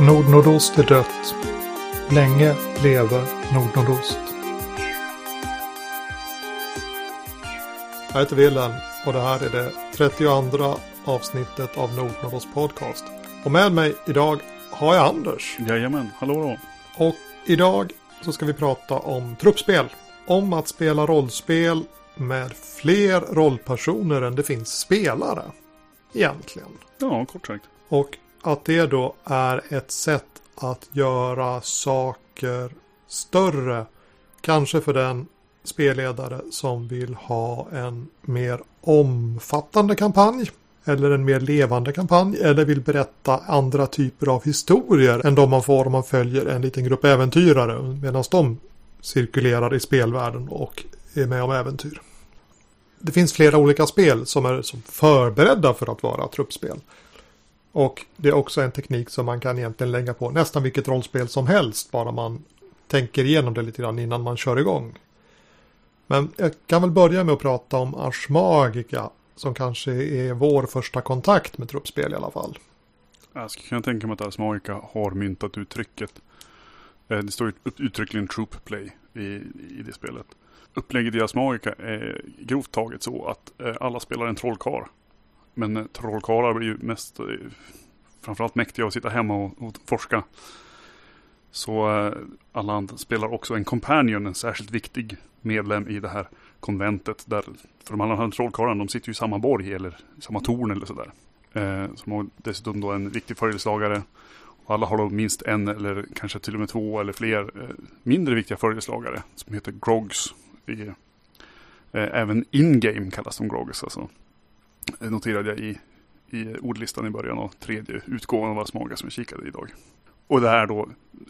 Nordnordost är dött. Länge leve Nordnordost. Jag heter Wilhelm och det här är det 32 avsnittet av Nordnordost podcast. Och med mig idag har jag Anders. Jajamän, hallå då. Och idag så ska vi prata om truppspel. Om att spela rollspel med fler rollpersoner än det finns spelare. Egentligen. Ja, kort sagt. Och att det då är ett sätt att göra saker större. Kanske för den spelledare som vill ha en mer omfattande kampanj. Eller en mer levande kampanj. Eller vill berätta andra typer av historier än de man får om man följer en liten grupp äventyrare. Medan de cirkulerar i spelvärlden och är med om äventyr. Det finns flera olika spel som är som förberedda för att vara truppspel. Och det är också en teknik som man kan egentligen lägga på nästan vilket rollspel som helst. Bara man tänker igenom det lite grann innan man kör igång. Men jag kan väl börja med att prata om Ars Magica. Som kanske är vår första kontakt med truppspel i alla fall. Jag skulle kunna tänka mig att Ars Magica har myntat uttrycket. Eh, det står uttryckligen troop play i, i det spelet. Upplägget i Ars Magica är grovt taget så att eh, alla spelar en trollkarl. Men trollkarlar blir ju mest eh, framförallt mäktiga att sitta hemma och, och forska. Så eh, Alland spelar också en companion, en särskilt viktig medlem i det här konventet. Där, för de andra trollkarlarna, de sitter ju i samma borg eller samma torn eller sådär. Eh, som har dessutom då en viktig följeslagare. Och alla har då minst en eller kanske till och med två eller fler eh, mindre viktiga följeslagare. Som heter Grogs. I, eh, även in-game kallas de Grogs alltså. Det noterade jag i, i ordlistan i början och tredje utgåvan av Asmaga som vi kikade idag. Och det här då,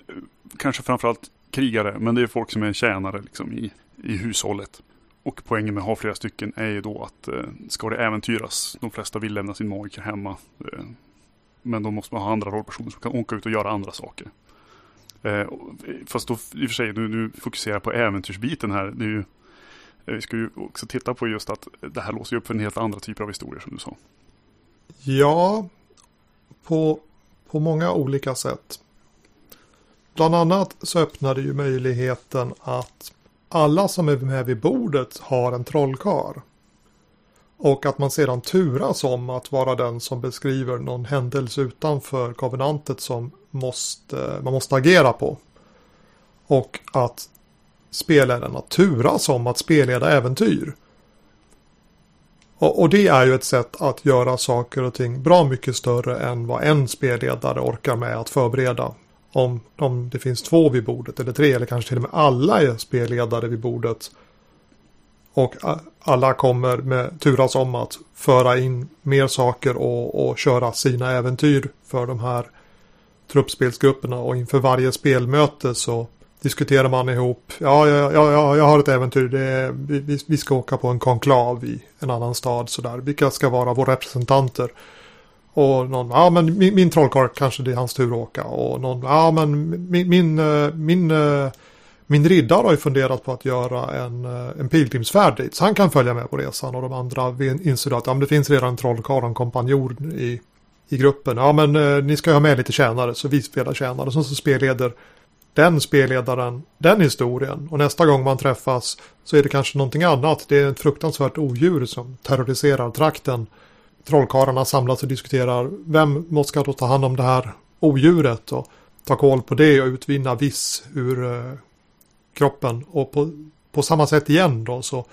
eh, kanske framförallt krigare, men det är folk som är tjänare liksom i, i hushållet. Och poängen med att ha flera stycken är ju då att eh, ska det äventyras, de flesta vill lämna sin magiker hemma. Eh, men då måste man ha andra rollpersoner som kan åka ut och göra andra saker. Eh, fast då i och för sig, nu, nu fokuserar jag på äventyrsbiten här. Det är ju, Eh, vi ska ju också titta på just att det här låser upp för en helt andra typer av historier som du sa. Ja, på, på många olika sätt. Bland annat så öppnar det ju möjligheten att alla som är med vid bordet har en trollkar. Och att man sedan turas om att vara den som beskriver någon händelse utanför konvenantet som måste, man måste agera på. Och att spelledarna turas om att spelleda äventyr. Och, och, det är ju ett sätt att göra saker och ting bra mycket större än vad en spelledare orkar med att förbereda om, om det finns två vid bordet eller tre eller kanske till och med alla är spelledare vid bordet. Och alla kommer med turas om att föra in mer saker och, och köra sina äventyr för de här truppspelsgrupperna och inför varje spelmöte så diskuterar man ihop. Ja, jag, jag, jag har ett äventyr. Det är, vi, vi ska åka på en konklav i en annan stad. Sådär. Vilka ska vara våra representanter? Och någon, ja men min, min trollkarl kanske det är hans tur att åka. Och någon, ja men min, min, eh, min, eh, min riddare har ju funderat på att göra en, eh, en pilgrimsfärd dit. Så han kan följa med på resan. Och de andra inser att ja, men det finns redan en trollkarl och en kompanjon i, i gruppen. Ja men ni ska ha med lite tjänare så vi spelar tjänare. Så, så spelleder den spelledaren den historien. Och nästa gång man träffas så är det kanske någonting annat. Det är ett fruktansvärt odjur som terroriserar trakten trollkarlarna samlas och diskuterar vem måste då ta hand om det här odjuret och ta koll på det och utvinna viss ur eh, kroppen. Och på, på samma sätt igen då så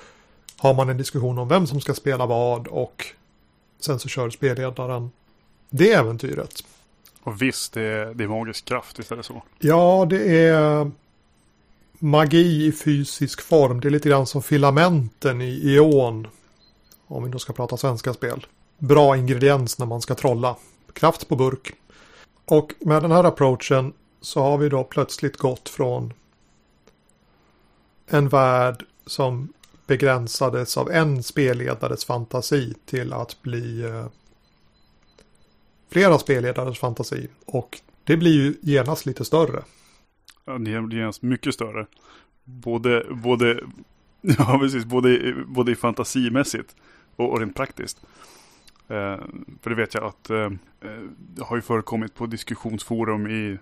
har man en diskussion om vem som ska spela vad och sen så kör spelledaren det äventyret. Och visst, det är, det är magisk kraft, visst är det så? Ja, det är magi i fysisk form. Det är lite grann som filamenten i Ion. Om vi då ska prata svenska spel bra ingrediens när man ska trolla. Kraft på burk. Och med den här approachen så har vi då plötsligt gått från en värld som begränsades av en spelledares fantasi till att bli eh, flera spelledares fantasi. Och det blir ju genast lite större. Ja, det blir genast mycket större. Både, både, ja, precis, både, både fantasimässigt och, och rent praktiskt. Eh, för det vet jag att eh, det har ju förekommit på diskussionsforum i,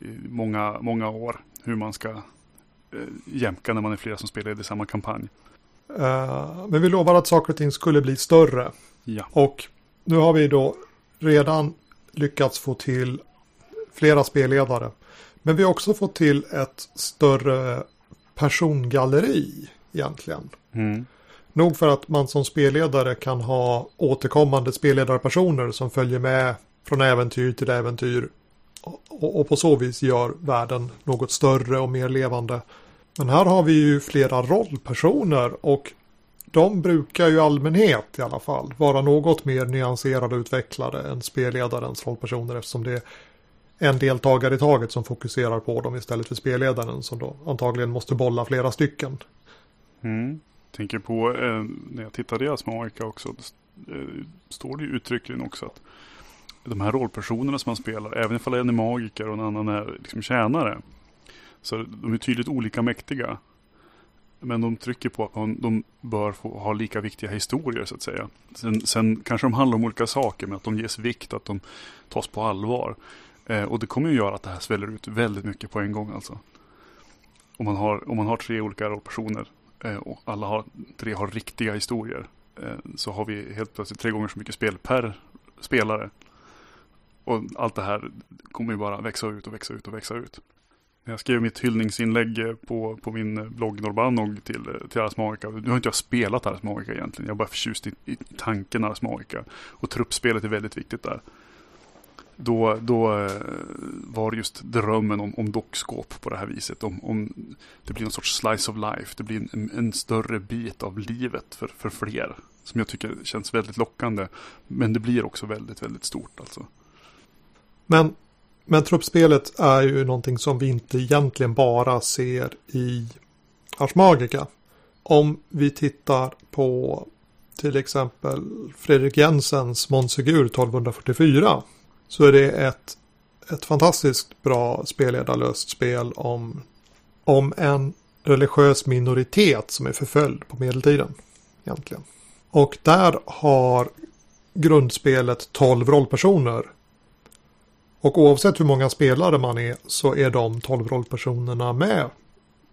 i många, många år hur man ska eh, jämka när man är flera som spelar i samma kampanj. Uh, men vi lovar att saker och ting skulle bli större. Ja. Och nu har vi då redan lyckats få till flera spelledare. Men vi har också fått till ett större persongalleri egentligen. Mm. Nog för att man som spelledare kan ha återkommande spelledarpersoner som följer med från äventyr till äventyr och, och på så vis gör världen något större och mer levande. Men här har vi ju flera rollpersoner och de brukar ju i allmänhet i alla fall vara något mer nyanserade och utvecklade än spelledarens rollpersoner eftersom det är en deltagare i taget som fokuserar på dem istället för spelledaren som då antagligen måste bolla flera stycken. Mm. Tänker på eh, när jag tittade i Asmoika också, eh, står det ju uttryckligen också att de här rollpersonerna som man spelar, även ifall en är magiker och en annan är liksom tjänare, så de är tydligt olika mäktiga. Men de trycker på att de bör få ha lika viktiga historier så att säga. Sen, sen kanske de handlar om olika saker, men att de ges vikt, att de tas på allvar. Eh, och det kommer ju göra att det här sväller ut väldigt mycket på en gång alltså. Om man har, om man har tre olika rollpersoner eh, och alla har, tre har riktiga historier. Eh, så har vi helt plötsligt tre gånger så mycket spel per spelare. Och allt det här kommer ju bara växa ut och växa ut och växa ut. Jag skrev mitt hyllningsinlägg eh, på, på min eh, blogg Norbanog till, eh, till Ars Magica. Nu har inte jag spelat Ars Magica egentligen. Jag är bara förtjust i, i tanken Ars Magica. Och truppspelet är väldigt viktigt där. Då, då var just drömmen om, om dockskåp på det här viset. Om, om det blir någon sorts slice of life. Det blir en, en större bit av livet för, för fler. Som jag tycker känns väldigt lockande. Men det blir också väldigt, väldigt stort alltså. Men men truppspelet är ju någonting som vi inte egentligen bara ser i Ars Magica. Om vi tittar på till exempel Fredrik Jensens Monsegur 1244 så är det ett, ett fantastiskt bra spelledarlöst spel om, om en religiös minoritet som är förföljd på medeltiden. Egentligen. Och där har grundspelet 12 rollpersoner och oavsett hur många spelare man är så är de 12 rollpersonerna med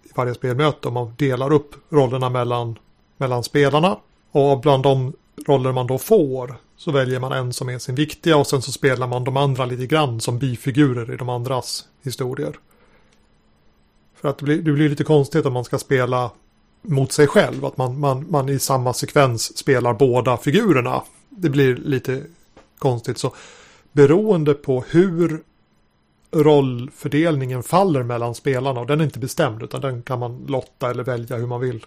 i varje spelmöte. Man delar upp rollerna mellan, mellan spelarna. Och bland de roller man då får så väljer man en som är sin viktiga och sen så spelar man de andra lite grann som bifigurer i de andras historier. För att det blir, det blir lite konstigt om man ska spela mot sig själv. Att man, man, man i samma sekvens spelar båda figurerna. Det blir lite konstigt. Så beroende på hur rollfördelningen faller mellan spelarna och den är inte bestämd utan den kan man lotta eller välja hur man vill.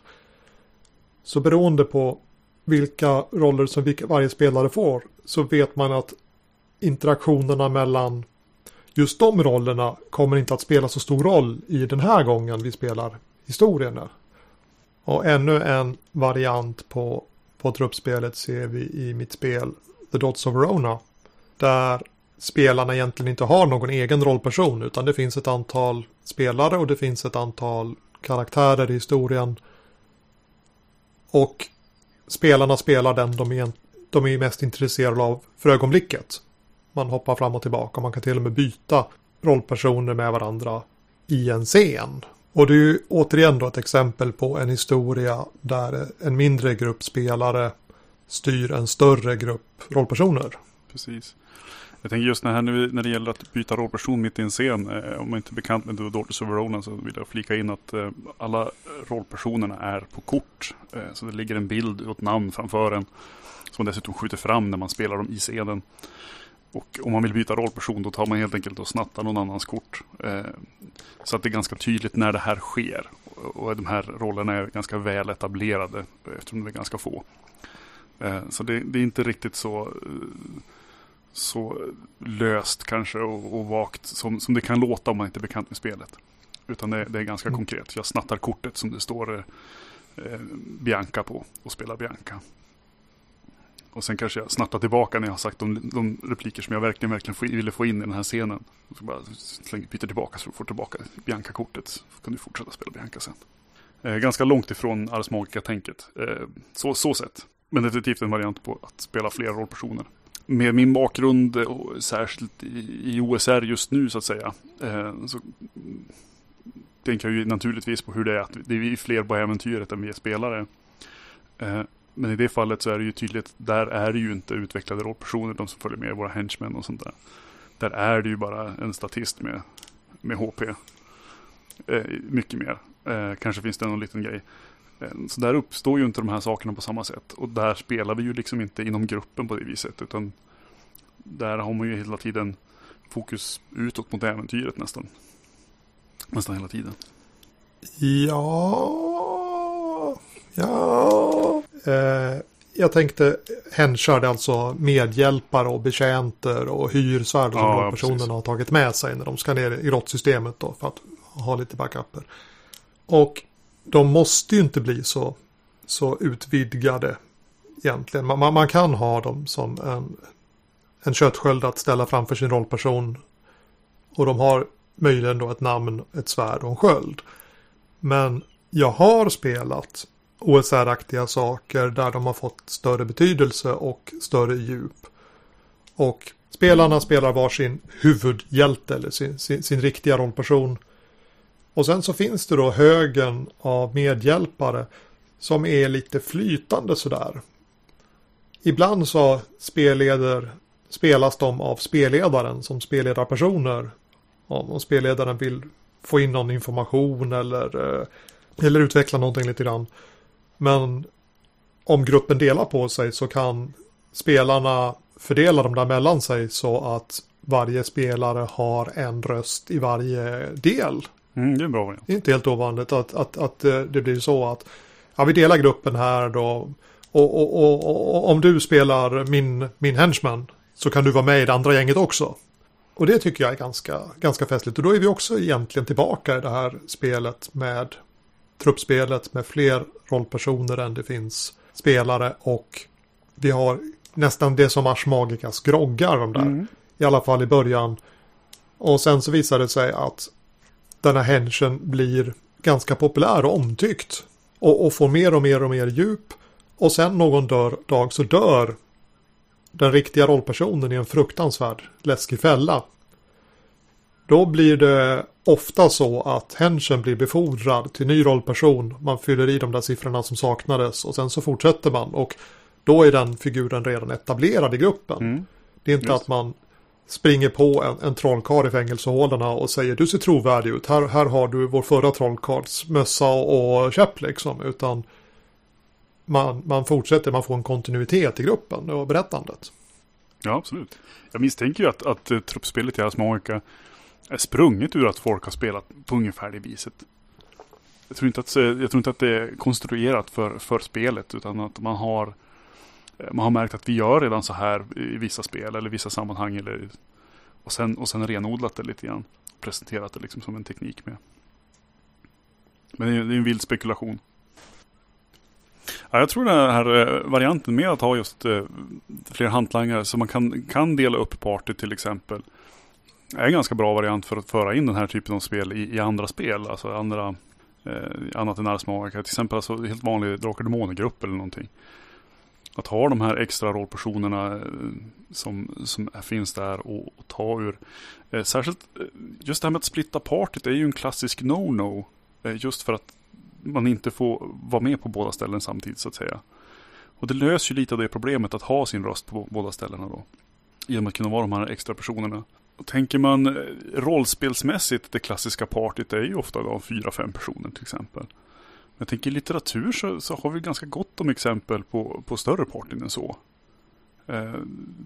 Så beroende på vilka roller som varje spelare får så vet man att interaktionerna mellan just de rollerna kommer inte att spela så stor roll i den här gången vi spelar historien. Och ännu en variant på, på truppspelet ser vi i mitt spel The Dots of Rona där spelarna egentligen inte har någon egen rollperson utan det finns ett antal spelare och det finns ett antal karaktärer i historien. Och spelarna spelar den de är, de är mest intresserade av för ögonblicket. Man hoppar fram och tillbaka. Man kan till och med byta rollpersoner med varandra i en scen. Och det är ju återigen då ett exempel på en historia där en mindre grupp spelare styr en större grupp rollpersoner. Precis. Jag tänker just när, nu, när det gäller att byta rollperson mitt i en scen. Eh, om man inte är bekant med The Daughters of Verona så vill jag flika in att eh, alla rollpersonerna är på kort. Eh, så det ligger en bild och ett namn framför en. Som dessutom skjuter fram när man spelar dem i scenen. Och om man vill byta rollperson då tar man helt enkelt och snattar någon annans kort. Eh, så att det är ganska tydligt när det här sker. Och, och de här rollerna är ganska väl etablerade eftersom de är ganska få. Eh, så det, det, är inte riktigt så eh, så löst kanske och, och vagt som, som det kan låta om man inte är bekant med spelet. Utan det, det är ganska mm. konkret. Jag snattar kortet som det står eh, Bianca på och spelar Bianca. Och sen kanske jag snattar tillbaka när jag har sagt de, de repliker som jag verkligen, verkligen få, ville få in i den här scenen. Och så bara slänger, byter tillbaka så du får tillbaka Bianca-kortet. Så kan du fortsätta spela Bianca sen. Eh, ganska långt ifrån Ars Magica-tänket. Eh, så, så sett. Men definitivt en variant på att spela fler rollpersoner. Med min bakgrund, eh, och särskilt i, OSR just nu så att säga, eh, så tänker jag ju naturligtvis på hur det är att det är fler på äventyret än vi är spelare. Eh, men i det fallet så är det ju tydligt, där är det ju inte utvecklade rollpersoner, de som följer med, våra henchmen och sånt där. Där är det ju bara en statist med, med HP. Mycket mer. Kanske finns det någon liten grej. Eh, så där uppstår ju inte de här sakerna på samma sätt. Och där spelar vi ju liksom inte inom gruppen på det viset. Utan där har man ju hela tiden fokus utåt mot äventyret nästan. Nästan hela tiden. Ja, ja. Eh, jag tänkte henchar, alltså medhjälpare och betjänter och hyrsvärd som Ja, personerna precis. har tagit med sig när de ska ner i grottsystemet då för att ha lite backuper. Och de måste ju inte bli så, så utvidgade egentligen. Man, man, man kan ha dem som en, en köttsköld att ställa framför sin rollperson. Och de har möjligen då ett namn, ett svärd och en sköld. Men jag har spelat OSR-aktiga saker där de har fått större betydelse och större djup. Och spelarna spelar varsin huvudhjälte eller sin, sin, sin riktiga rollperson. Och sen så finns det då högen av medhjälpare som är lite flytande sådär. Ibland så spelleder, spelas de av spelledaren som spelledarpersoner. Om spelledaren vill få in någon information eller, eh, eller utveckla någonting lite grann. Men om gruppen delar på sig så kan spelarna fördela dem där mellan sig så att varje spelare har en röst i varje del. Mm, det är bra är inte helt ovanligt att, att, att eh, det blir så att ja, vi delar gruppen här då. Och, och, och, och, och om du spelar min, min henchman så kan du vara med i det andra gänget också. Och det tycker jag är ganska, ganska festligt. Och då är vi också egentligen tillbaka i det här spelet med truppspelet med fler rollpersoner än det finns spelare. Och vi har nästan det som Ars Magicas groggar de där. Mm. I alla fall i början. Och sen så visar det sig att den här henchen blir ganska populär och omtyckt. Och, och får mer och mer och mer djup. Och sen någon dör, dag så dör den riktiga rollpersonen i en fruktansvärd läskig fälla. Då blir det ofta så att henchen blir befordrad till ny rollperson. Man fyller i de där siffrorna som saknades och sen så fortsätter man. Och då är den figuren redan etablerad i gruppen. Mm. Det är inte Just. att man springer på en, en trollkarl i fängelsehålorna och säger du ser trovärdig ut. Här, här har du vår förra trollkarls mössa och käpp liksom. Utan man, man fortsätter, man får en kontinuitet i gruppen och berättandet. Ja, absolut. Jag misstänker ju att, att eh, truppspelet i Ars är sprunget ur att folk har spelat på ungefär det viset. Jag tror inte att, eh, jag tror inte att det är konstruerat för, för spelet utan att man har Eh, man har märkt att vi gör redan så här i vissa spel eller vissa sammanhang. Eller, och, sen, och sen renodlat det lite grann. Presenterat det liksom som en teknik med. Men det är, det är en vild spekulation. Ja, jag tror den här eh, varianten med att ha just eh, fler hantlangare så man kan, kan dela upp party till exempel. Är en ganska bra variant för att föra in den här typen av spel i, i andra spel. Alltså andra, eh, annat än Ars Magica. Till exempel alltså helt vanlig Drakar och Demoner-grupp eller någonting. Att ha de här extra rollpersonerna eh, som, som finns där och, och ta ur. Eh, särskilt eh, just det här med att splitta partyt är ju en klassisk no-no. Eh, just för att man inte får vara med på båda ställen samtidigt så att säga. Och det löser ju lite av det problemet att ha sin röst på båda ställena då. Genom att kunna vara de här extra personerna. Och tänker man eh, rollspelsmässigt, det klassiska partyt är ju ofta då fyra, fem personer till exempel. Jag tänker i litteratur så, så har vi ganska gott om exempel på, på större partyn än så. Eh,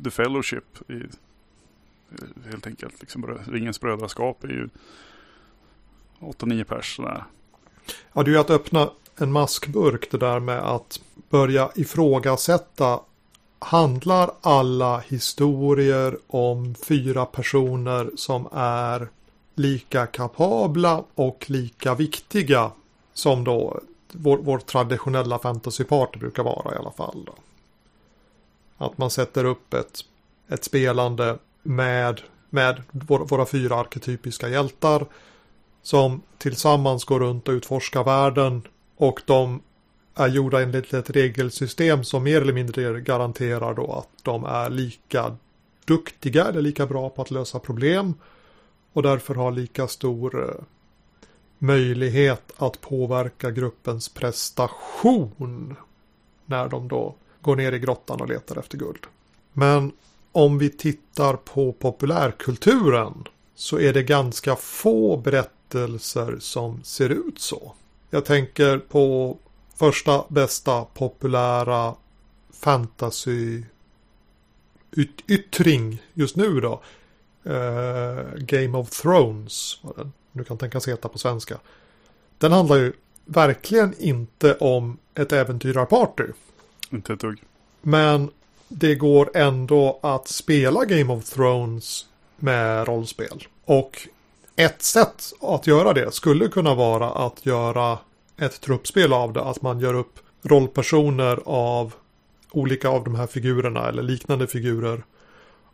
The Fellowship, i, eh, helt enkelt, liksom, Ringens brödraskap är ju 8-9 pers sådär. Ja, det är ju att öppna en maskburk det där med att börja ifrågasätta. Handlar alla historier om fyra personer som är lika kapabla och lika viktiga som då vår, vår traditionella fantasyparty brukar vara i alla fall. Då. Att man sätter upp ett, ett spelande med, med våra, våra fyra arketypiska hjältar som tillsammans går runt och utforskar världen och de är gjorda enligt ett regelsystem som mer eller mindre garanterar då att de är lika duktiga eller lika bra på att lösa problem och därför har lika stor eh, möjlighet att påverka gruppens prestation när de då går ner i grottan och letar efter guld. Men om vi tittar på populärkulturen så är det ganska få berättelser som ser ut så. Jag tänker på första bästa populära fantasy yttring just nu då. Uh, Game of Thrones, var den nu kan tänkas heta på svenska. Den handlar ju verkligen inte om ett äventyrarparty. Inte ett dugg. Men det går ändå att spela Game of Thrones med rollspel. Och ett sätt att göra det skulle kunna vara att göra ett truppspel av det. Att man gör upp rollpersoner av olika av de här figurerna eller liknande figurer.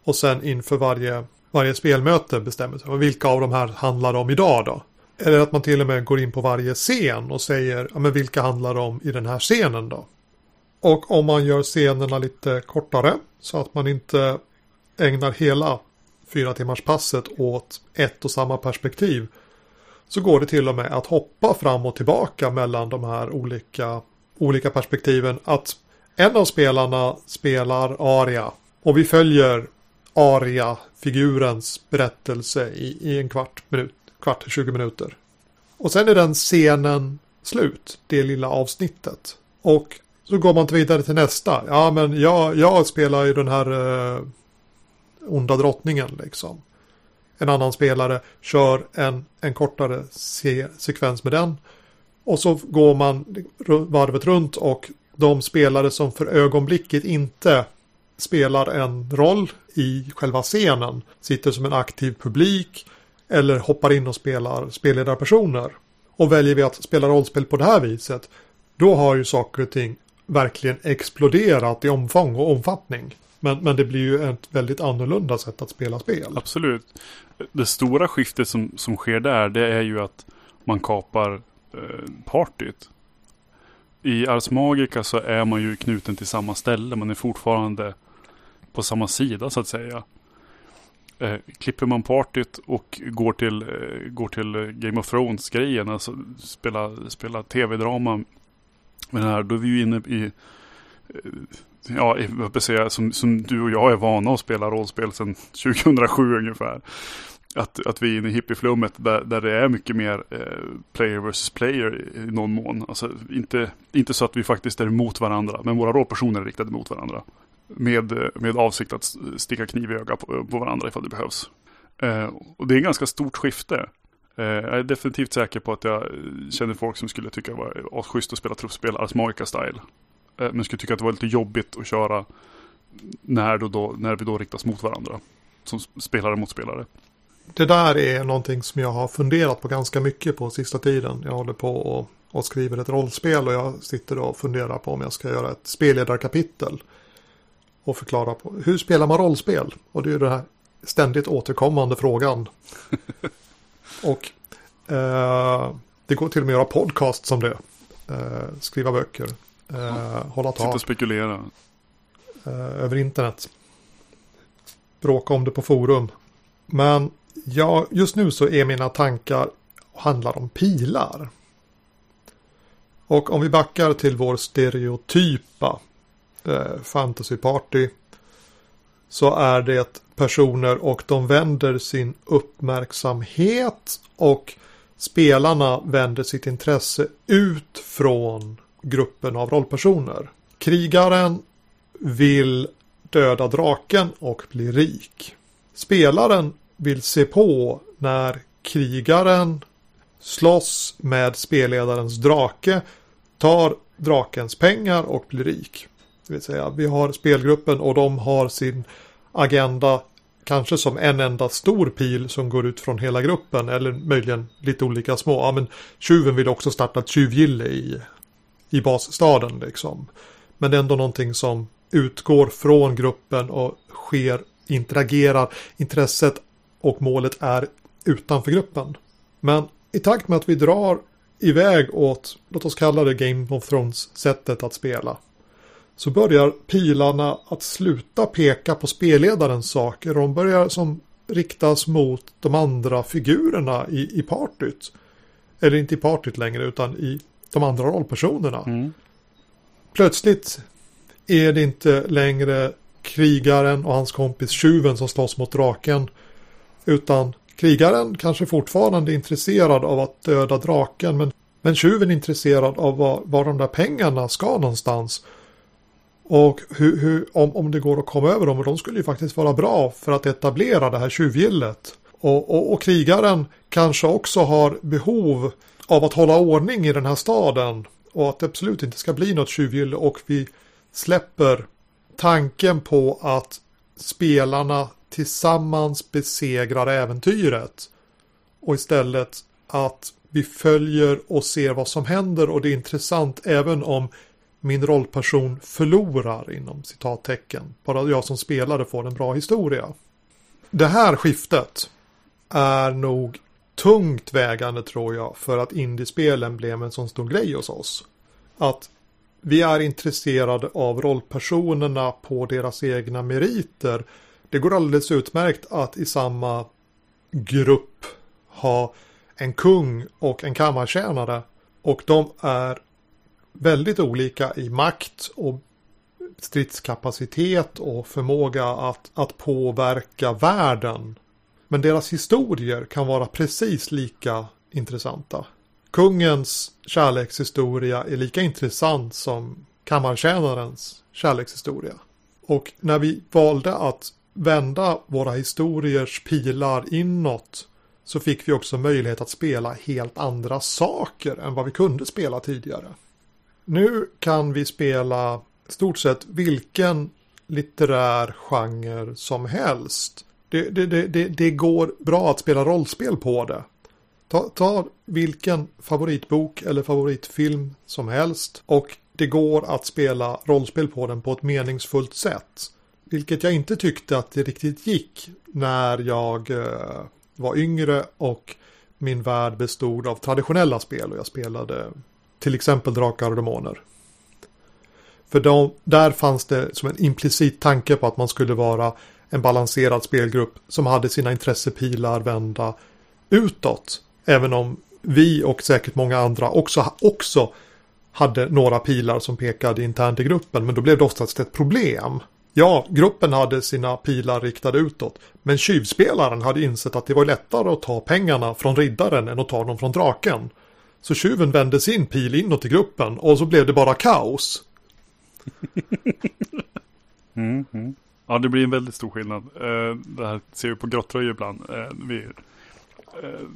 Och sen inför varje, varje spelmöte bestämmer sig vilka av de här handlar om idag då. Eller att man till och med går in på varje scen och säger ja, men vilka handlar om i den här scenen då. Och om man gör scenerna lite kortare så att man inte ägnar hela fyra timmars passet åt ett och samma perspektiv så går det till och med att hoppa fram och tillbaka mellan de här olika, olika perspektiven. Att en av spelarna spelar Aria och vi följer Aria-figurens berättelse i, i en kvart, minut, kvart, 20 minuter. Och sen är den scenen slut, det lilla avsnittet. Och så går man vidare till nästa. Ja, men jag, jag spelar ju den här eh, onda drottningen liksom. En annan spelare kör en, en kortare se sekvens med den. Och så går man varvet runt och de spelare som för ögonblicket inte spelar en roll i själva scenen sitter som en aktiv publik eller hoppar in och spelar spelledarpersoner. Och väljer vi att spela rollspel på det här viset då har ju saker och ting verkligen exploderat i omfång och omfattning. Men, men det blir ju ett väldigt annorlunda sätt att spela spel. Absolut. Det stora skiftet som, som sker där det är ju att man kapar eh, partyt. I Ars Magica så är man ju knuten till samma ställe. Man är fortfarande på samma sida så att säga. Eh, klipper man partyt och går till, eh, går till eh, Game of Thrones-grejen, alltså spela, spela tv-drama med den här, då är vi ju inne i eh, ja, jag säga, som, som du och jag är vana att spela rollspel sedan 2007 ungefär. Att, att vi är inne i hippieflummet där, där det är mycket mer eh, player versus player i någon mån. Alltså inte, inte så att vi faktiskt är emot varandra, men våra rollpersoner är riktade mot varandra. Med, med avsikt att sticka kniv i ögat på, på varandra ifall det behövs. Eh, och det är ett ganska stort skifte. Eh, jag är definitivt säker på att jag känner folk som skulle tycka det var schysst att spela truppspel Ars Magica-style. Eh, men skulle tycka att det var lite jobbigt att köra när, då, då, när vi då riktas mot varandra. Som spelare mot spelare. Det där är någonting som jag har funderat på ganska mycket på sista tiden. Jag håller på och, och skriver ett rollspel och jag sitter och funderar på om jag ska göra ett spelledarkapitel. Och förklara på hur spelar man rollspel? Och det är den här ständigt återkommande frågan. och eh, det går till och med att göra podcast som det. Eh, skriva böcker. Eh, hålla tal. Sitta och spekulera. Eh, över internet. Bråka om det på forum. Men ja, just nu så är mina tankar handlar om pilar. Och om vi backar till vår stereotypa eh, fantasyparty så är det personer och de vänder sin uppmärksamhet och spelarna vänder sitt intresse ut från gruppen av rollpersoner. Krigaren vill döda draken och bli rik. Spelaren vill se på när krigaren slåss med spelledarens drake, tar drakens pengar och blir rik. Det vill säga, vi har spelgruppen och de har sin agenda kanske som en enda stor pil som går ut från hela gruppen eller möjligen lite olika små. Ja, men tjuven vill också starta ett tjuvgille i i basstaden liksom. Men det är ändå någonting som utgår från gruppen och sker, interagerar. Intresset och målet är utanför gruppen. Men i takt med att vi drar iväg åt, låt oss kalla det Game of Thrones-sättet att spela. Så börjar pilarna att sluta peka på spelledarens saker. De börjar som riktas mot de andra figurerna i, i partyt. Eller inte i partyt längre utan i de andra rollpersonerna. Mm. Plötsligt är det inte längre krigaren och hans kompis tjuven som slåss mot draken. Utan krigaren kanske fortfarande är intresserad av att döda draken. Men, men tjuven är intresserad av var, var de där pengarna ska någonstans. Och hur, hur, om, om det går att komma över dem. Och de skulle ju faktiskt vara bra för att etablera det här tjuvgillet. Och, och, och krigaren kanske också har behov av att hålla ordning i den här staden. Och att det absolut inte ska bli något tjuvgille. Och vi släpper tanken på att spelarna tillsammans besegrar äventyret. Och istället att vi följer och ser vad som händer och det är intressant även om min rollperson förlorar inom citattecken. Bara jag som spelare får en bra historia. Det här skiftet är nog tungt vägande tror jag för att indiespelen blev en sån stor grej hos oss. Att vi är intresserade av rollpersonerna på deras egna meriter. Det går alldeles utmärkt att i samma grupp ha en kung och en kammartjänare. Och de är väldigt olika i makt och stridskapacitet och förmåga att, att påverka världen. Men deras historier kan vara precis lika intressanta. Kungens kärlekshistoria är lika intressant som kammartjänarens kärlekshistoria. Och när vi valde att vända våra historiers pilar inåt så fick vi också möjlighet att spela helt andra saker än vad vi kunde spela tidigare. Nu kan vi spela stort sett vilken litterär genre som helst. Det, det, det, det, går bra att spela rollspel på det. Ta, ta vilken favoritbok eller favoritfilm som helst och det går att spela rollspel på den på ett meningsfullt sätt. Vilket jag inte tyckte att det riktigt gick när jag eh, var yngre och min värld bestod av traditionella spel och jag spelade till exempel Drakar och Demoner. För de, där fanns det som en implicit tanke på att man skulle vara en balanserad spelgrupp som hade sina intressepilar vända utåt. Även om vi och säkert många andra också, också hade några pilar som pekade internt i gruppen. Men då blev det oftast ett problem. Ja, gruppen hade sina pilar riktade utåt. Men tjuvspelaren hade insett att det var lättare att ta pengarna från riddaren än att ta dem från draken. Så tjuven vände sin pil inåt i gruppen och så blev det bara kaos. mm, mm. Ja, det blir en väldigt stor skillnad. Eh, det här ser vi på grottröjor ibland. Eh, vi eh,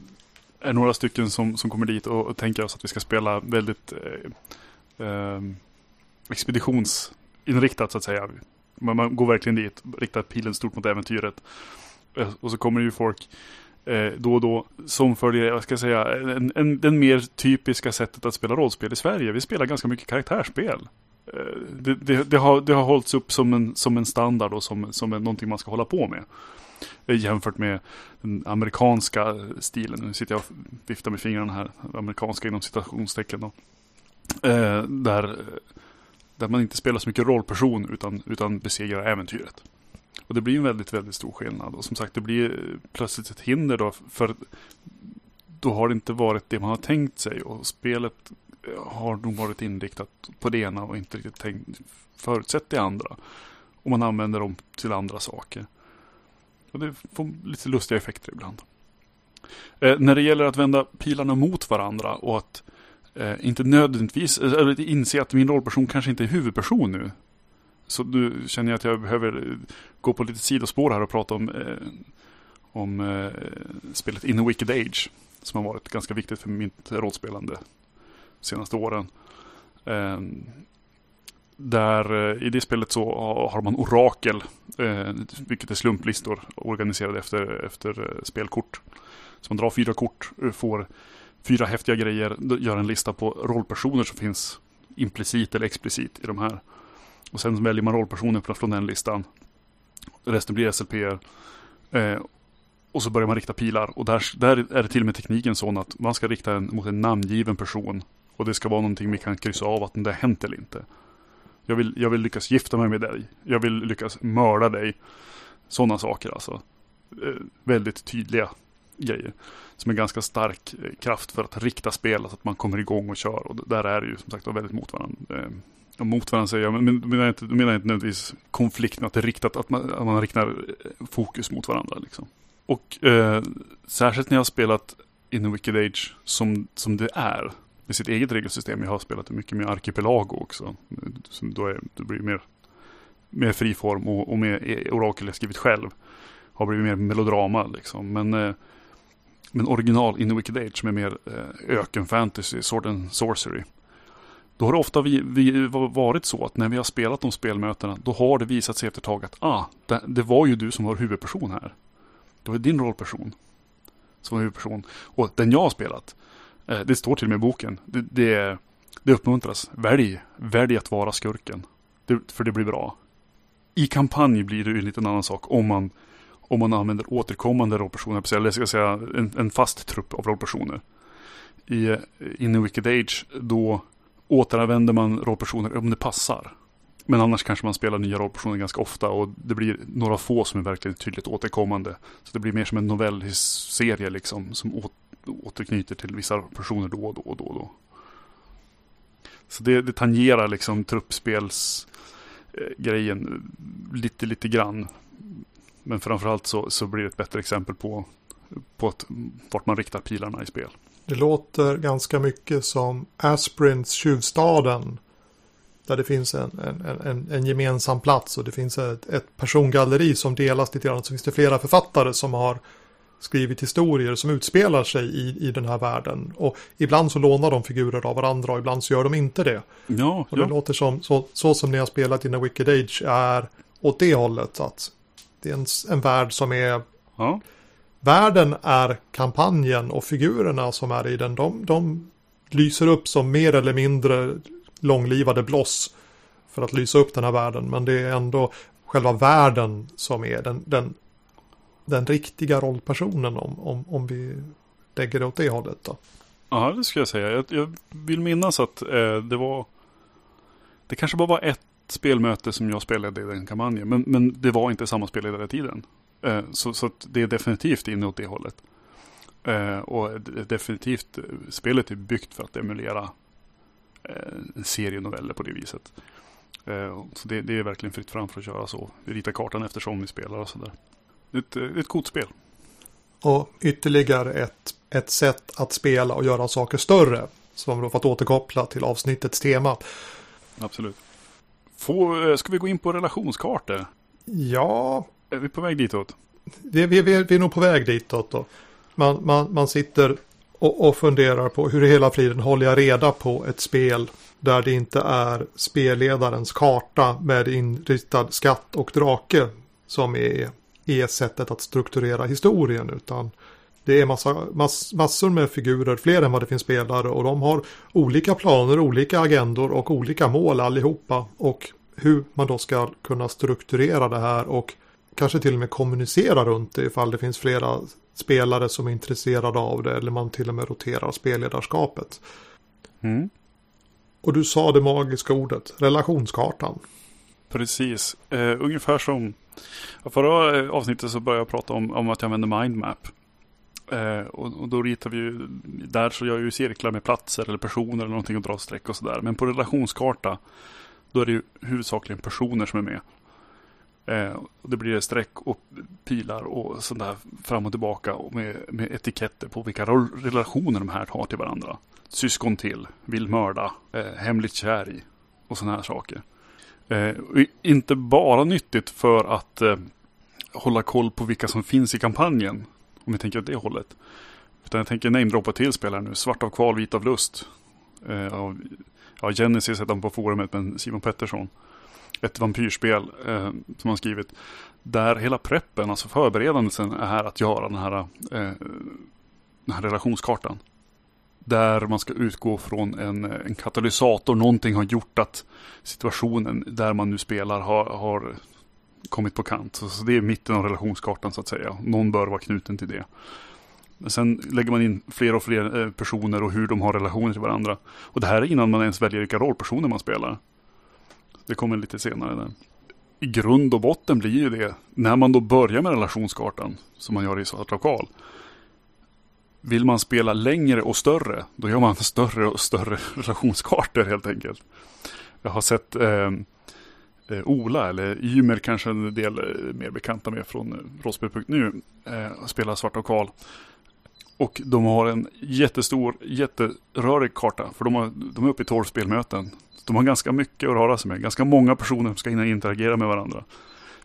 är några stycken som, som kommer dit och, och tänker oss att vi ska spela väldigt eh, ehm, expeditionsinriktat så att säga. Man, man går verkligen dit, riktar pilen stort mot äventyret. Eh, och så kommer det ju folk eh, då och då som följer, jag ska säga, en, en, den mer typiska sättet att spela rollspel i Sverige. Vi spelar ganska mycket karaktärsspel. Eh, det, det, det, har, det har hållits upp som en, som en standard och som, som en, någonting man ska hålla på med. Eh, jämfört med den amerikanska stilen. Nu sitter jag och viftar med fingrarna här. Amerikanska inom citationstecken. Då. Eh, där, där man inte spelar så mycket rollperson utan, utan besegrar äventyret. Och det blir en väldigt, väldigt stor skillnad. Och som sagt, det blir plötsligt ett hinder då. För då har det inte varit det man har tänkt sig. Och spelet eh, har nog varit inriktat på det ena och inte riktigt tänkt, förutsett det andra. Och man använder dem till andra saker. Och det får lite lustiga effekter ibland. Eh, när det gäller att vända pilarna mot varandra och att eh, inte nödvändigtvis, eller inse att min rollperson kanske inte är huvudperson nu. Så nu känner jag att jag behöver gå på lite sidospår här och prata om, eh, om eh, spelet In a Wicked Age. Som har varit ganska viktigt för mitt rollspelande de senaste åren. Ehm, eh, där i det spelet så har man orakel, eh, vilket är slumplistor organiserade efter, efter eh, spelkort. Så man drar fyra kort, eh, får fyra häftiga grejer, gör en lista på rollpersoner som finns implicit eller explicit i de här. Och sen väljer man rollpersoner från den listan. Resten blir SLP. Eh, och så börjar man rikta pilar och där, där är det till och med tekniken sån att man ska rikta en mot en namngiven person. Och det ska vara någonting vi kan kryssa av att det har hänt eller inte. Jag vill, jag vill lyckas gifta mig med dig. Jag vill lyckas mörda dig. Sådana saker alltså. Eh, väldigt tydliga grejer. Som en ganska stark eh, kraft för att rikta spel så att man kommer igång och kör. Och där är det ju som sagt väldigt mot varandra. Eh, mot varandra säger jag, men, då menar inte, menar inte nödvändigtvis konflikten, att det riktat, att man, att man riktar eh, fokus mot varandra. Liksom. Och eh, särskilt när jag har spelat In the Wicked Age som, som det är, med sitt eget regelsystem. Jag har spelat mycket med Archipelago också. Som då, är, det blir mer, mer friform och, och med e- orakel jag skrivit själv. Har blivit mer melodrama liksom. Men, eh, men original In the Wicked Age som är mer eh, ökenfantasy, sword and sorcery. Då har det ofta vi, vi varit så att när vi har spelat de spelmötena, då har det visat sig efter ett tag att ah, det, det var ju du som var huvudperson här. Det var din rollperson som var huvudperson. Och den jag har spelat, eh, det står till och med i boken, det, det, det uppmuntras. Välj, välj att vara skurken. Det, för det blir bra. I kampanj blir det ju en liten annan sak om man, om man använder återkommande rollpersoner, eller ska jag säga en, en fast trupp av rollpersoner. I In i Wicked Age, då återanvänder man rollpersoner om det passar. Men annars kanske man spelar nya rollpersoner ganska ofta och det blir några få som är verkligen tydligt återkommande. Så det blir mer som en novellserie liksom som återknyter till vissa personer då och då och då. Och då. Så det, det tangerar liksom truppspelsgrejen eh, lite, lite grann. Men framförallt så, så blir det ett bättre exempel på, på att, vart man riktar pilarna i spel. Det låter ganska mycket som Asprins Tjuvstaden. Där det finns en, en, en, en gemensam plats och det finns ett, ett persongalleri som delas lite grann. Så finns det flera författare som har skrivit historier som utspelar sig i, i den här världen. Och ibland så lånar de figurer av varandra och ibland så gör de inte det. Ja, och det ja. låter som så, så som ni har spelat in A Wicked Age är åt det hållet. Att det är en, en värld som är ja. Världen är kampanjen och figurerna som är i den, de, de lyser upp som mer eller mindre långlivade bloss för att lysa upp den här världen. Men det är ändå själva världen som är den, den, den riktiga rollpersonen om, om, om vi lägger det åt det hållet. Då. Ja, det skulle jag säga. Jag, jag vill minnas att eh, det var det kanske bara var ett spelmöte som jag spelade i den kampanjen. Men, men det var inte samma spel i tiden. Eh, så, så det är definitivt inne åt det hållet. Eh, och definitivt, eh, spelet är byggt för att emulera en serie noveller på det viset. Så det, det, är verkligen fritt fram för att köra så. Vi ritar kartan eftersom vi spelar och sådär. Ett, ett coolt spel. Och ytterligare ett, ett sätt att spela och göra saker större. Som då fått återkoppla till avsnittets tema. Absolut. Få, ska vi gå in på relationskartor? Ja, är vi på väg ditåt? Vi, vi, vi, vi är nog på väg ditåt då. Man, man, man sitter och, och funderar på hur i hela friden håller jag reda på ett spel där det inte är spelledarens karta med inritad skatt och drake som är, är sättet att strukturera historien utan det är massa, mass, massor med figurer, fler än vad det finns spelare och de har olika planer, olika agendor och olika mål allihopa och hur man då ska kunna strukturera det här och kanske till och med kommunicera runt det ifall det finns flera spelare som är intresserade av det eller man till och med roterar spelledarskapet. Mm. Och du sa det magiska ordet, relationskartan. Precis, uh, ungefär som förra eh, avsnittet så började jag prata om, om att jag använder mindmap. Uh, och, och, då ritar vi ju, där så gör jag ju cirklar med platser eller personer eller någonting och drar streck och sådär. Men på relationskarta då är det ju huvudsakligen personer som är med. Eh, det blir streck och pilar och sånt där fram och tillbaka och med, med etiketter på vilka relationer de här har till varandra. Syskon till, vill mörda, eh, hemligt kär i och sådana här saker. Eh, inte bara nyttigt för att eh, hålla koll på vilka som finns i kampanjen. Om vi tänker åt det hållet. Utan jag tänker namedroppa till spelare nu. Svart av kval, vit av lust. Eh, av, ja, Genesis heter han på forumet, men Simon Pettersson ett vampyrspel eh, som han skrivit. Där hela preppen, alltså förberedelsen är här att göra den här, eh, den här relationskartan. Där man ska utgå från en, en katalysator, någonting har gjort att situationen där man nu spelar har, har kommit på kant. Så, så det är mitten av relationskartan så att säga. Någon bör vara knuten till det. Sen lägger man in fler och fler eh, personer och hur de har relationer till varandra. Och det här är innan man ens väljer vilka rollpersoner man spelar. Det kommer lite senare där. I grund och botten blir ju det, när man då börjar med relationskartan, som man gör i Svart Lokal. Vill man spela längre och större, då gör man större och större relationskartor helt enkelt. Jag har sett eh, eh Ola, eller Ymer kanske en del eh, mer bekanta med från Rosby.nu eh, eh spela Svarta Karl. Och de har en jättestor, jätterörig karta, för de, har, de är uppe i 12 spelmöten. De har ganska mycket att röra sig med, ganska många personer som ska hinna interagera med varandra.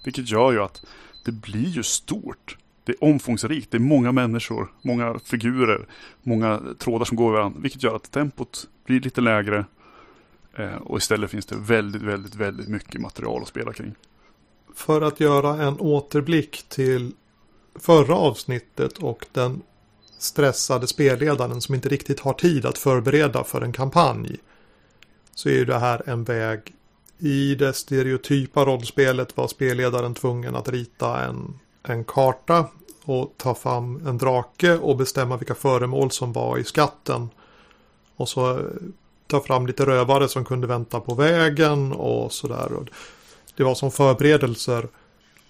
Vilket gör ju att det blir ju stort. Det är omfångsrikt, det är många människor, många figurer, många trådar som går i varandra. Vilket gör att tempot blir lite lägre eh, och istället finns det väldigt, väldigt, väldigt mycket material att spela kring. För att göra en återblick till förra avsnittet och den stressade spelledaren som inte riktigt har tid att förbereda för en kampanj. Så är det här en väg. I det stereotypa rollspelet var spelledaren tvungen att rita en, en karta och ta fram en drake och bestämma vilka föremål som var i skatten. Och så eh, ta fram lite rövare som kunde vänta på vägen och sådär. Det var som förberedelser.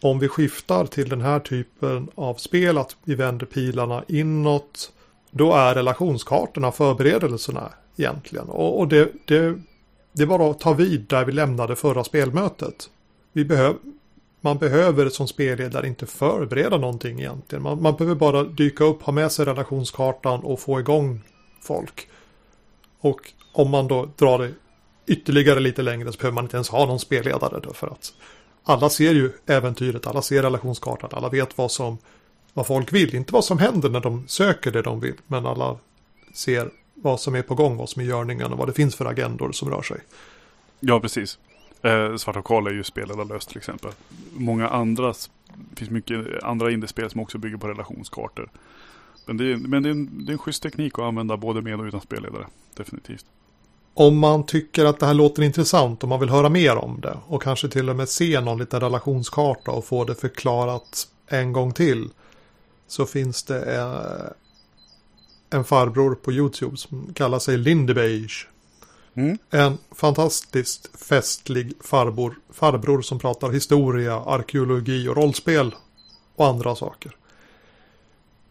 Om vi skiftar till den här typen av spel, att vi vänder pilarna inåt, då är relationskartorna förberedelserna egentligen. Och, och det, det, det är bara att ta vid där vi lämnade förra spelmötet. Vi behöv, man behöver som spelledare inte förbereda någonting egentligen. Man, man behöver bara dyka upp, ha med sig relationskartan och få igång folk. Och om man då drar det ytterligare lite längre så behöver man inte ens ha någon spelledare då för att alla ser ju äventyret, alla ser relationskartan, alla vet vad som vad folk vill, inte vad som händer när de söker det de vill, men alla ser vad som är på gång, vad som är görningen och vad det finns för agendor som rör sig. Ja, precis. Eh, Svarta Karl är ju spelledarlöst till exempel. Många andra, det finns mycket andra indiespel som också bygger på relationskartor. Men det är, men det är, en, det är en schysst teknik att använda både med och utan spelledare. Definitivt. Om man tycker att det här låter intressant och man vill höra mer om det och kanske till och med se någon liten relationskarta och få det förklarat en gång till. Så finns det eh, en farbror på YouTube som kallar sig Lindebeige. Mm. En fantastiskt festlig farbror, farbror som pratar historia, arkeologi och rollspel och andra saker.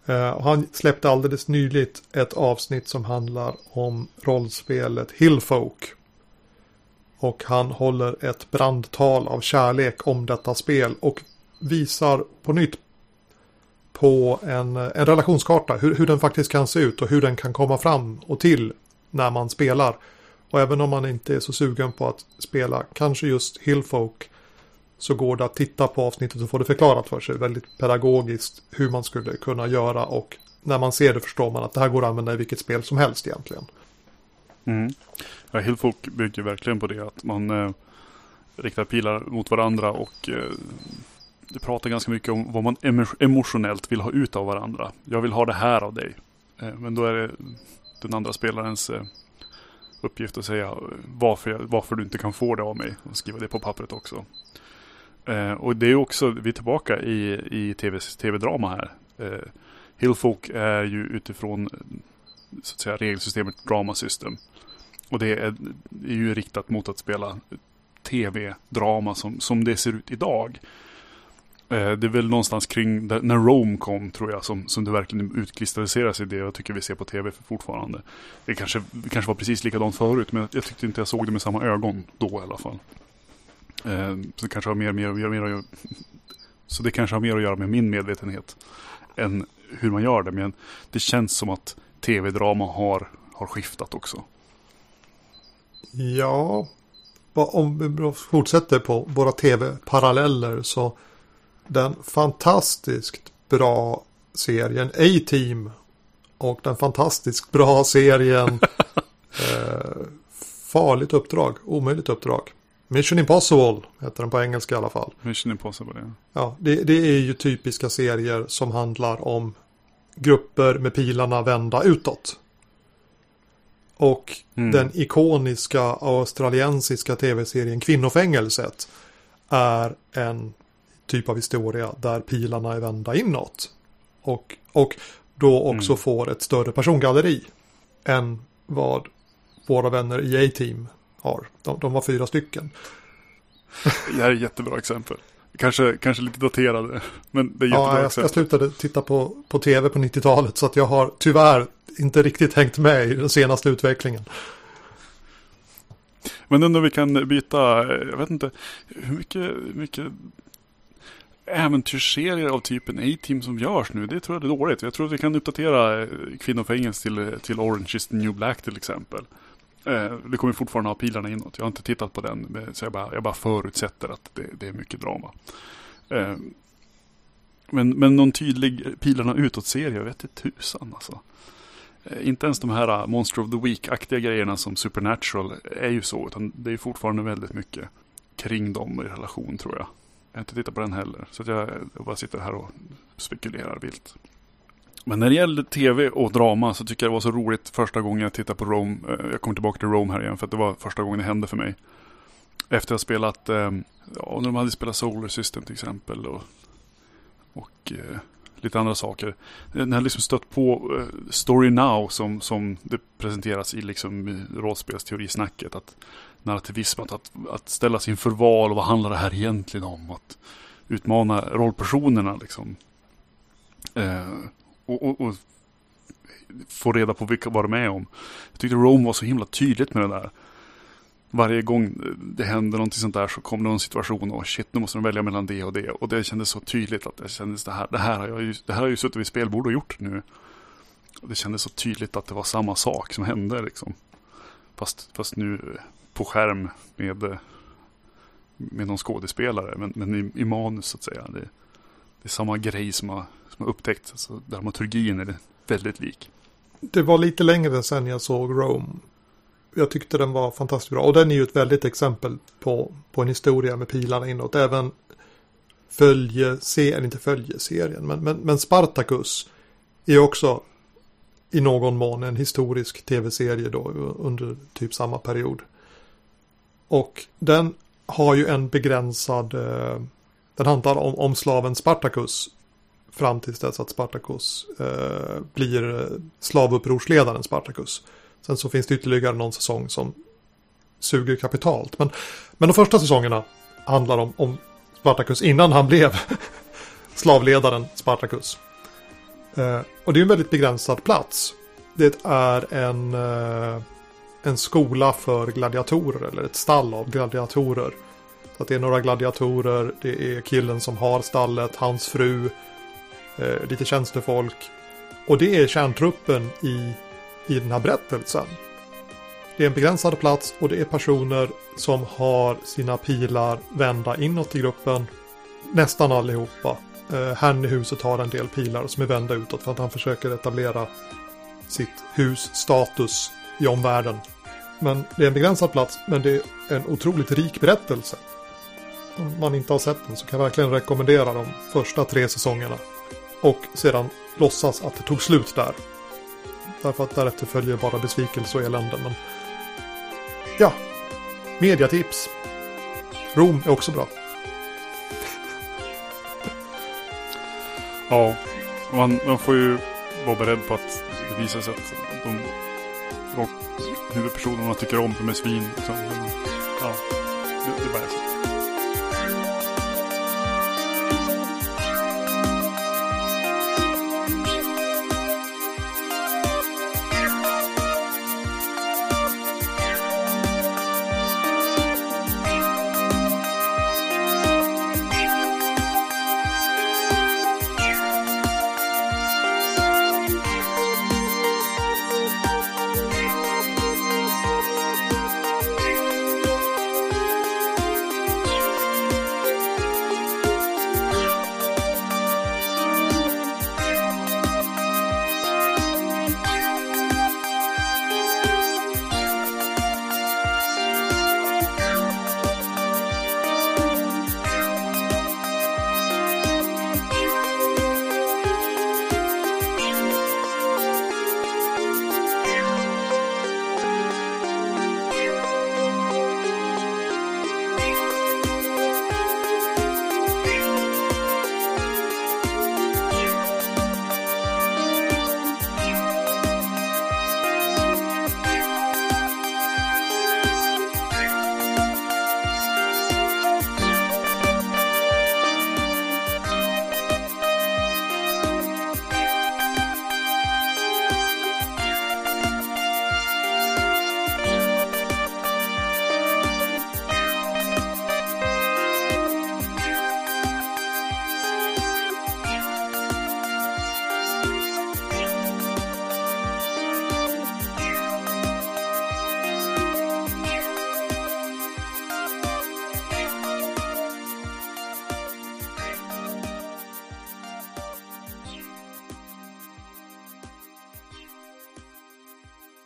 Uh, han släppte alldeles nyligt ett avsnitt som handlar om rollspelet Hillfolk. Och han håller ett brandtal av kärlek om detta spel och visar på nytt på en, en relationskarta, hur, hur den faktiskt kan se ut och hur den kan komma fram och till när man spelar. Och även om man inte är så sugen på att spela kanske just Hillfolk så går det att titta på avsnittet och få det förklarat för sig väldigt pedagogiskt hur man skulle kunna göra och när man ser det förstår man att det här går att använda i vilket spel som helst egentligen. Mm. Ja, Hillfolk bygger verkligen på det att man eh, riktar pilar mot varandra och eh, det pratar ganska mycket om vad man emotionellt vill ha ut av varandra. Jag vill ha det här av dig. Eh, men då är det den andra spelarens eh, uppgift att säga eh, varför, jag, varför du inte kan få det av mig och skriva det på pappret också. Och det är också, vi är tillbaka i, i TV, tv-drama här. Hillfolk är ju utifrån så att säga, regelsystemet Drama System. Och det är, är ju riktat mot att spela tv-drama som, som det ser ut idag. Eh, det är väl någonstans kring när Rome kom tror jag som, som det verkligen utkristalliseras i det jag tycker vi ser på tv fortfarande. Det kanske, det kanske var precis likadant förut men jag tyckte inte jag såg det med samma ögon då i alla fall. Eh, så det kanske har mer, mer, mer, mer, så det kanske har mer att göra med min medvetenhet än hur man gör det. Men det känns som att tv-drama har, har skiftat också. Ja, om vi fortsätter på våra tv-paralleller så den fantastiskt bra serien A-Team och den fantastiskt bra serien eh, Farligt uppdrag, omöjligt uppdrag. Mission Impossible heter den på engelska i alla fall. Mission Impossible, ja. Ja, det, det är ju typiska serier som handlar om grupper med pilarna vända utåt. Och mm. den ikoniska australiensiska tv-serien Kvinnofängelset är en typ av historia där pilarna är vända inåt. Och, och då också Mm. får ett större persongalleri än vad våra vänner i A-Team har. De, de var fyra stycken. Det här är ett jättebra exempel. Kanske, kanske lite daterade, men det är jättebra Ja, jag, jag exempel. slutade titta på, på tv på 90-talet så att jag har tyvärr inte riktigt hängt med i den senaste utvecklingen. Men ändå vi kan byta, jag vet inte, hur mycket, hur mycket äventyrsserier av typen A-Team som görs nu. Det tror jag är dåligt. Jag tror att vi kan uppdatera eh, Kvinnofängelse till, eh, till Orange is the New Black till exempel. Eh, Det kommer fortfarande ha pilarna inåt. Jag har inte tittat på den, så jag bara, jag bara förutsätter att det, det är mycket drama. Eh, Men, men någon tydlig eh, pilarna utåt-serie, jag vet inte tusan alltså. Eh, Inte ens de här Monster of the Week-aktiga grejerna som Supernatural är ju så, utan det är fortfarande väldigt mycket kring dem i relation tror jag. Jag har inte tittat på den heller, så att jag, bara sitter här och spekulerar vilt. Men när det gäller tv och drama så tycker jag det var så roligt första gången jag tittade på Rome. Eh, jag kommer tillbaka till Rome här igen för att det var första gången det hände för mig. Efter att ha spelat, eh, ja, när de hade spelat Solar System till exempel och, och eh, lite andra saker. Eh, den har liksom stött på eh, Story Now som, som det presenteras i liksom rollspelsteorisnacket. Att narrativism, att, att, att ställas inför val och vad handlar det här egentligen om? Att utmana rollpersonerna liksom. Eh, och, och, och få reda på vilka var de är om. Jag tyckte Rome var så himla tydligt med det där. Varje gång det hände någonting sånt där så kom det någon situation och shit nu måste de välja mellan det och det. Och det kändes så tydligt att det kändes det här, det här har jag ju, det här har jag ju suttit vid spelbord och gjort nu. Och det kändes så tydligt att det var samma sak som hände liksom. Fast, fast nu på skärm med, eh, med någon skådespelare. Men, men i, i manus så att säga. Det, det är samma grej som har, som har upptäckts. Alltså, dramaturgin är det väldigt lik. Det var lite längre sedan jag såg Rome. Jag tyckte den var fantastiskt bra. Och den är ju ett väldigt exempel på, på en historia med pilarna inåt. Även följeserien, inte följeserien, men, men, men Spartacus är också i någon mån en historisk tv-serie då under typ samma period. Och den har ju en begränsad, eh, den handlar om, om slaven Spartacus fram tills dess att Spartacus eh, blir eh, slavupprorsledaren Spartacus. Sen så finns det ytterligare någon säsong som suger kapitalt. Men, men de första säsongerna handlar om, om Spartacus innan han blev slavledaren Spartacus. Eh, och det är en väldigt begränsad plats. Det är en, eh, en skola för gladiatorer eller ett stall av gladiatorer. Så att det är några gladiatorer, det är killen som har stallet, hans fru, eh, lite tjänstefolk. Och det är kärntruppen i, i den här berättelsen. Det är en begränsad plats och det är personer som har sina pilar vända inåt i gruppen. Nästan allihopa. Eh, herrn i huset har en del pilar som är vända utåt för att han försöker etablera sitt hus status i omvärlden. Men det är en begränsad plats men det är en otroligt rik berättelse. Om man inte har sett den så kan jag verkligen rekommendera de första tre säsongerna. Och sedan låtsas att det tog slut där. Därför att därefter följer bara besvikelse och elände. Men ja, mediatips. Rom är också bra. Ja, man, man får ju vara beredd på att det visar sig att de och huvudpersonerna tycker om de är svin. Liksom. Ja, det, det är bara så.